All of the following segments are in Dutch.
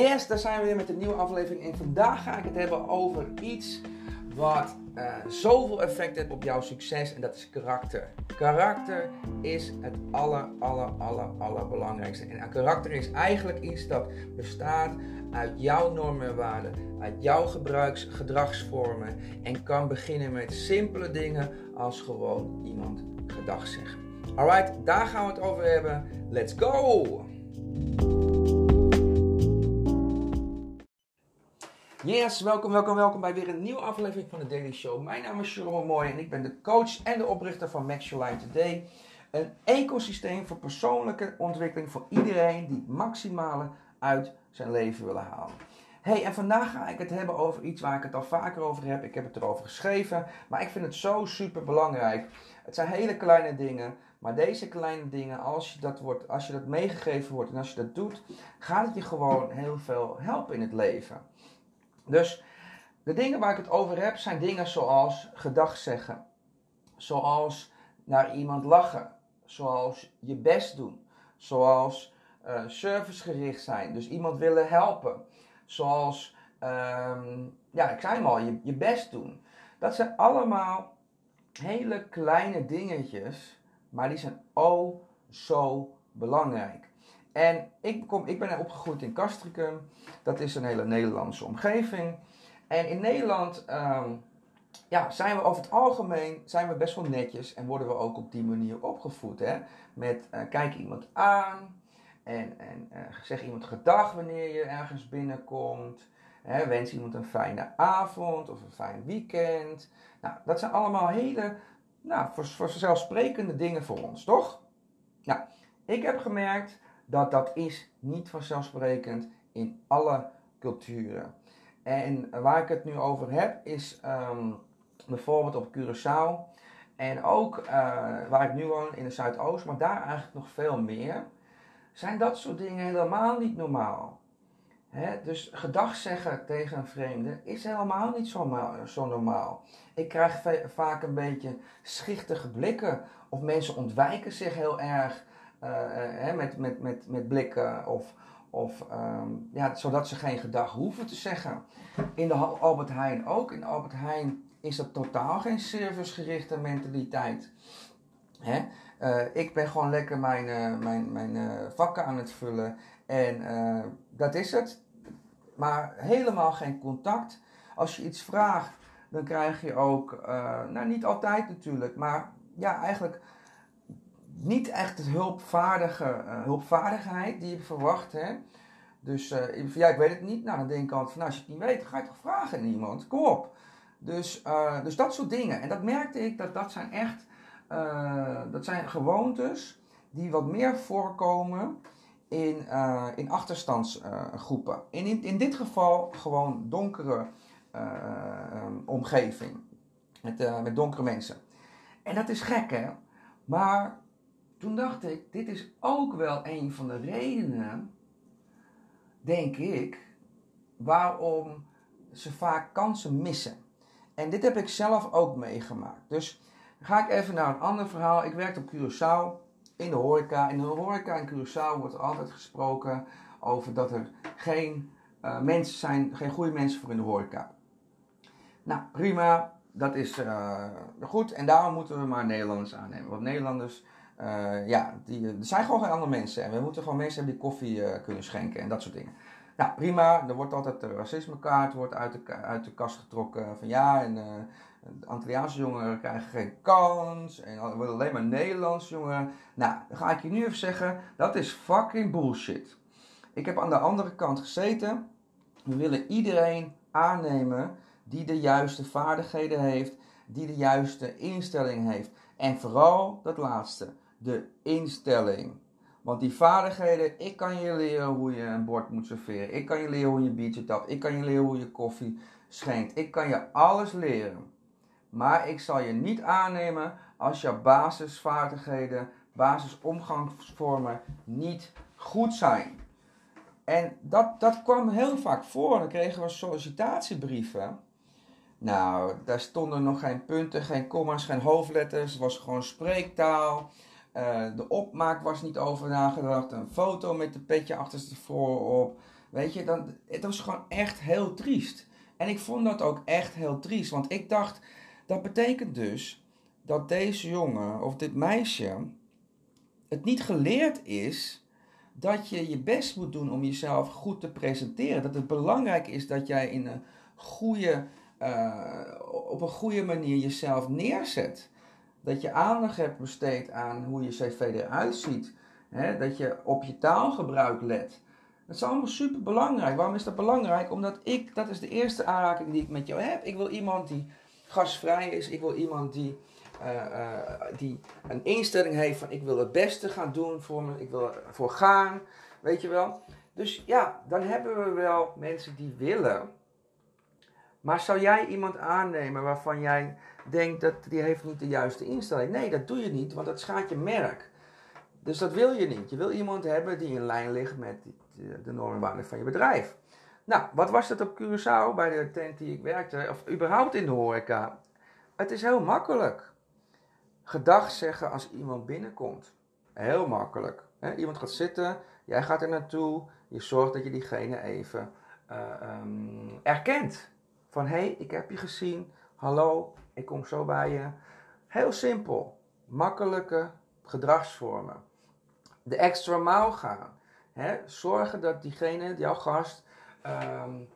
Yes, daar zijn we weer met een nieuwe aflevering. En vandaag ga ik het hebben over iets wat uh, zoveel effect heeft op jouw succes. En dat is karakter. Karakter is het aller, aller, aller, allerbelangrijkste. En karakter is eigenlijk iets dat bestaat uit jouw normen en waarden, uit jouw gebruiks, gedragsvormen. En kan beginnen met simpele dingen als gewoon iemand gedag zeggen. Alright, daar gaan we het over hebben. Let's go! Yes, welkom, welkom, welkom bij weer een nieuwe aflevering van de Daily Show. Mijn naam is Jerome Mooi en ik ben de coach en de oprichter van Max Your Life Today. Een ecosysteem voor persoonlijke ontwikkeling voor iedereen die het maximale uit zijn leven willen halen. Hey, en vandaag ga ik het hebben over iets waar ik het al vaker over heb. Ik heb het erover geschreven, maar ik vind het zo super belangrijk. Het zijn hele kleine dingen, maar deze kleine dingen, als je dat, wordt, als je dat meegegeven wordt en als je dat doet, gaat het je gewoon heel veel helpen in het leven. Dus de dingen waar ik het over heb zijn dingen zoals gedag zeggen, zoals naar iemand lachen, zoals je best doen, zoals uh, servicegericht zijn, dus iemand willen helpen, zoals, ehm, ja, ik zei al, je, je best doen. Dat zijn allemaal hele kleine dingetjes, maar die zijn oh zo belangrijk. En ik, kom, ik ben opgegroeid in Castricum. Dat is een hele Nederlandse omgeving. En in Nederland ehm, ja, zijn we over het algemeen zijn we best wel netjes en worden we ook op die manier opgevoed. Hè? Met uh, kijk iemand aan en, en uh, zeg iemand gedag wanneer je ergens binnenkomt. Hè? Wens iemand een fijne avond of een fijn weekend. Nou, dat zijn allemaal hele nou, voor, vanzelfsprekende dingen voor ons, toch? Nou, ik heb gemerkt dat dat is niet vanzelfsprekend in alle culturen. En waar ik het nu over heb is um, bijvoorbeeld op Curaçao en ook uh, waar ik nu woon in de Zuidoost, maar daar eigenlijk nog veel meer, zijn dat soort dingen helemaal niet normaal. Dus gedag zeggen tegen een vreemde is helemaal niet zo, zo normaal. Ik krijg vaak een beetje schichtige blikken of mensen ontwijken zich heel erg uh, met, met, met, met blikken of, of um, ja, zodat ze geen gedag hoeven te zeggen. In de Albert Heijn ook. In Albert Heijn is dat totaal geen servicegerichte mentaliteit. Hè? Uh, ik ben gewoon lekker mijn, mijn, mijn vakken aan het vullen en dat is het. Maar helemaal geen contact. Als je iets vraagt, dan krijg je ook, nou niet altijd natuurlijk, maar ja, eigenlijk niet echt de hulpvaardige, uh, hulpvaardigheid die je verwacht. Hè? Dus uh, ja, ik weet het niet. Nou, dan denk ik altijd van, nou, als je het niet weet, ga je toch vragen aan iemand. Kom op. Dus, uh, dus dat soort dingen. En dat merkte ik, dat dat zijn echt, dat zijn gewoontes die wat meer voorkomen in, in achterstandsgroepen. in, in, in dit geval gewoon donkere omgeving. Met, met donkere mensen. En dat is gek, hè? Maar toen dacht ik, dit is ook wel een van de redenen, denk ik, waarom ze vaak kansen missen. En dit heb ik zelf ook meegemaakt. Dus ga ik even naar een ander verhaal. Ik werkte op Curaçao in de horeca. In de horeca in Curaçao wordt altijd gesproken over dat er geen uh, mensen zijn, geen goede mensen voor in de horeca. Nou, prima. Dat is uh, goed. En daarom moeten we maar Nederlanders aannemen. Want Nederlanders uh, ja, die, er zijn gewoon geen andere mensen. En we moeten gewoon mensen hebben die koffie uh, kunnen schenken en dat soort dingen. Nou, prima. Er wordt altijd de racismekaart wordt uit, de, uit de kast getrokken. Van ja, en de Antilliaanse jongeren krijgen geen kans. En we willen alleen maar Nederlandse jongeren. Nou, ga ik je nu even zeggen. Dat is fucking bullshit. Ik heb aan de andere kant gezeten. We willen iedereen aannemen die de juiste vaardigheden heeft. Die de juiste instelling heeft. En vooral dat laatste de instelling. Want die vaardigheden, ik kan je leren hoe je een bord moet serveren. Ik kan je leren hoe je biertje tapt. Ik kan je leren hoe je koffie schenkt. Ik kan je alles leren. Maar ik zal je niet aannemen als je basisvaardigheden, basisomgangsvormen niet goed zijn. En dat, dat kwam heel vaak voor. Dan kregen we sollicitatiebrieven. Nou, daar stonden nog geen punten, geen comma's, geen hoofdletters. Het was gewoon spreektaal. Uh, de opmaak was niet over nagedacht. Een foto met de petje achterstevoren op. weet je, dan, het was gewoon echt heel triest. En ik vond dat ook echt heel triest, want ik dacht, dat betekent dus dat deze jongen of dit meisje het niet geleerd is dat je je best moet doen om jezelf goed te presenteren. Dat het belangrijk is dat jij in een goede, uh, op een goede manier jezelf neerzet. Dat je aandacht hebt besteed aan hoe je cv eruit ziet. Hè? Dat je op je taalgebruik let. Dat is allemaal super belangrijk. Waarom is dat belangrijk? Omdat ik, dat is de eerste aanraking die ik met jou heb. Ik wil iemand die gastvrij is. Ik wil iemand die, uh, uh, die een instelling heeft van ik wil het beste gaan doen voor me. Ik wil ervoor gaan. Weet je wel? Dus ja, dan hebben we wel mensen die willen. Maar zou jij iemand aannemen waarvan jij denkt dat die heeft niet de juiste instelling? Nee, dat doe je niet, want dat schaadt je merk. Dus dat wil je niet. Je wil iemand hebben die in lijn ligt met de normen van je bedrijf. Nou, wat was dat op Curaçao bij de tent die ik werkte, of überhaupt in de horeca? Het is heel makkelijk. Gedag zeggen als iemand binnenkomt. Heel makkelijk. Iemand gaat zitten, jij gaat er naartoe, je zorgt dat je diegene even uh, um, erkent. Van hé, hey, ik heb je gezien, hallo, ik kom zo bij je. Heel simpel. Makkelijke gedragsvormen. De extra mouw gaan. Hè? Zorgen dat diegene, jouw gast, um,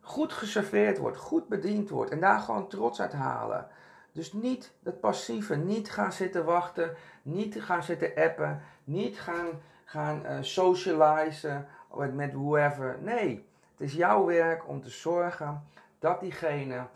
goed geserveerd wordt, goed bediend wordt. En daar gewoon trots uit halen. Dus niet dat passieve, niet gaan zitten wachten, niet gaan zitten appen, niet gaan, gaan uh, socializen met whoever. Nee, het is jouw werk om te zorgen dat diegene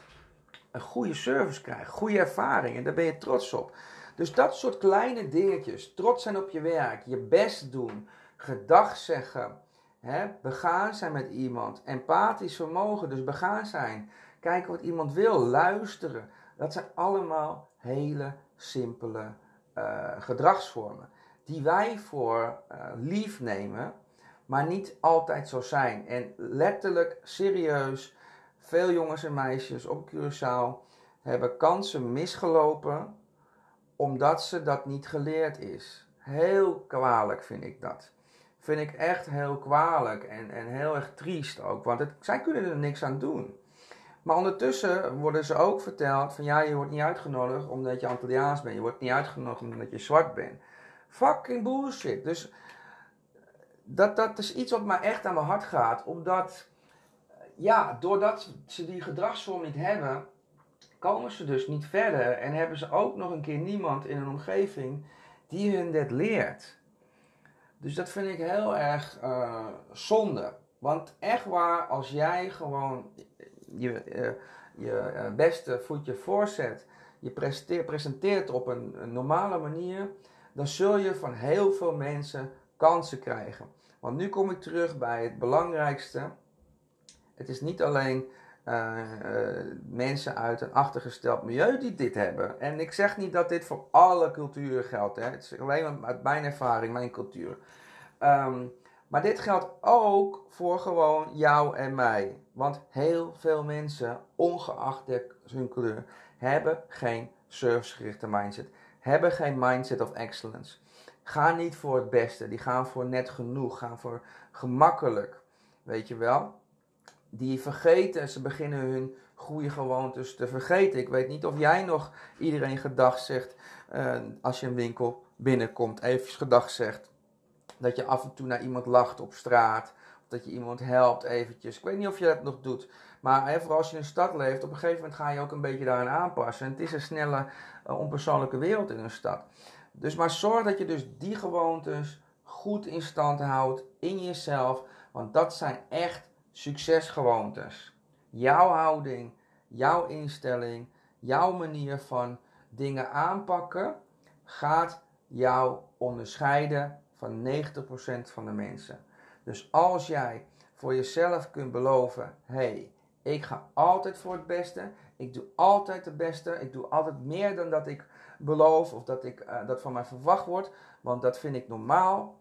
een goede service krijgt, goede ervaring. En daar ben je trots op. Dus dat soort kleine dingetjes, trots zijn op je werk, je best doen, gedag zeggen, hè, begaan zijn met iemand, empathisch vermogen, dus begaan zijn, kijken wat iemand wil, luisteren. Dat zijn allemaal hele simpele uh, gedragsvormen die wij voor uh, lief nemen, maar niet altijd zo zijn. En letterlijk, serieus, veel jongens en meisjes op Curaçao hebben kansen misgelopen omdat ze dat niet geleerd is. Heel kwalijk vind ik dat. Vind ik echt heel kwalijk en, en heel erg triest ook, want het, zij kunnen er niks aan doen. Maar ondertussen worden ze ook verteld van ja, je wordt niet uitgenodigd omdat je Antilliaans bent. Je wordt niet uitgenodigd omdat je zwart bent. Fucking bullshit. Dus dat, dat is iets wat mij echt aan mijn hart gaat. Omdat, ja, doordat ze die gedragsvorm niet hebben, komen ze dus niet verder. En hebben ze ook nog een keer niemand in hun omgeving die hun dit leert. Dus dat vind ik heel erg uh, zonde. Want echt waar, als jij gewoon je, uh, je uh, beste voetje voorzet, je presenteert, presenteert op een, een, normale manier, dan zul je van heel veel mensen kansen krijgen. Want nu kom ik terug bij het belangrijkste. Het is niet alleen uh, uh, mensen uit een achtergesteld milieu die dit hebben. En ik zeg niet dat dit voor alle culturen geldt. Hè. Het is alleen uit mijn ervaring, mijn cultuur. Um, maar dit geldt ook voor gewoon jou en mij. Want heel veel mensen, ongeacht hun kleur, hebben geen servicegerichte mindset. Hebben geen mindset of excellence. Gaan niet voor het beste. Die gaan voor net genoeg. Gaan voor gemakkelijk. Weet je wel? Die vergeten, ze beginnen hun goede gewoontes te vergeten. Ik weet niet of jij nog iedereen gedag zegt uh, als je een winkel binnenkomt, even gedag zegt. Dat je af en toe naar iemand lacht op straat. Of dat je iemand helpt eventjes. Ik weet niet of je dat nog doet. Maar vooral als je in een stad leeft, op een gegeven moment ga je ook een beetje daaraan aanpassen. En het is een snelle, uh, onpersoonlijke wereld in een stad. Dus maar zorg dat je dus die gewoontes goed in stand houdt in jezelf. Want dat zijn echt succesgewoontes. Jouw houding, jouw instelling, jouw manier van dingen aanpakken gaat jou onderscheiden van 90% van de mensen. Dus als jij voor jezelf kunt beloven: hey, ik ga altijd voor het beste, ik doe altijd het beste, ik doe altijd meer dan dat ik beloof of dat, ik, uh, dat van mij verwacht wordt, want dat vind ik normaal.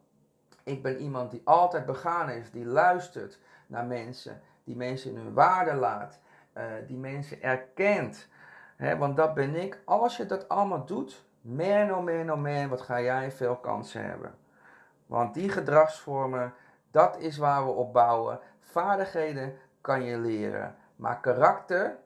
Ik ben iemand die altijd begaan is, die luistert, naar mensen, die mensen in hun waarde laat, uh, die mensen erkent. Hè, want dat ben ik. Als je dat allemaal doet, man oh man oh man, wat ga jij veel kansen hebben. Want die gedragsvormen, Dat is waar we op bouwen. Vaardigheden kan je leren. Maar karakter,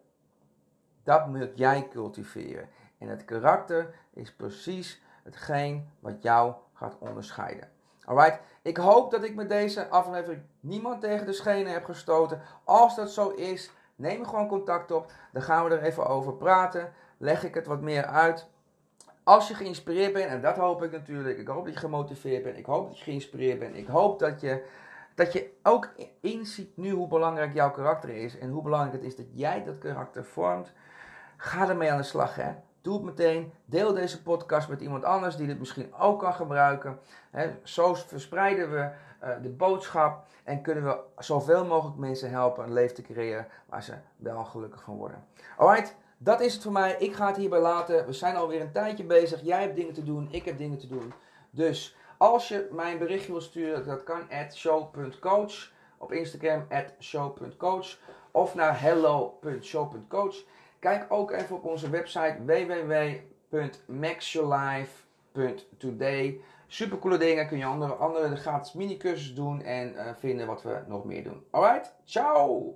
dat moet jij cultiveren. En het karakter is precies hetgeen wat jou gaat onderscheiden. Alright, ik hoop dat ik met deze aflevering niemand tegen de schenen heb gestoten. Als dat zo is, neem gewoon contact op. Dan gaan we er even over praten. Leg ik het wat meer uit. Als je geïnspireerd bent, en dat hoop ik natuurlijk. Ik hoop dat je gemotiveerd bent. Ik hoop dat je geïnspireerd bent. Ik hoop dat je, dat je ook inziet nu hoe belangrijk jouw karakter is. En hoe belangrijk het is dat jij dat karakter vormt. Ga ermee aan de slag, hè. Doe het meteen. Deel deze podcast met iemand anders die dit misschien ook kan gebruiken. zo verspreiden we uh, de boodschap en kunnen we zoveel mogelijk mensen helpen een leven te creëren waar ze wel gelukkig van worden. Alright, dat is het voor mij. Ik ga het hierbij laten. We zijn alweer een tijdje bezig. Jij hebt dingen te doen, ik heb dingen te doen. Dus als je mij een berichtje wil sturen, dat kan at show.coach. Op Instagram at show.coach. Of naar hello.show.coach. Kijk ook even op onze website www.maxyourlife.today. Super coole dingen. Kun je andere, andere gratis mini cursus doen en uh, vinden wat we nog meer doen. Alright, ciao!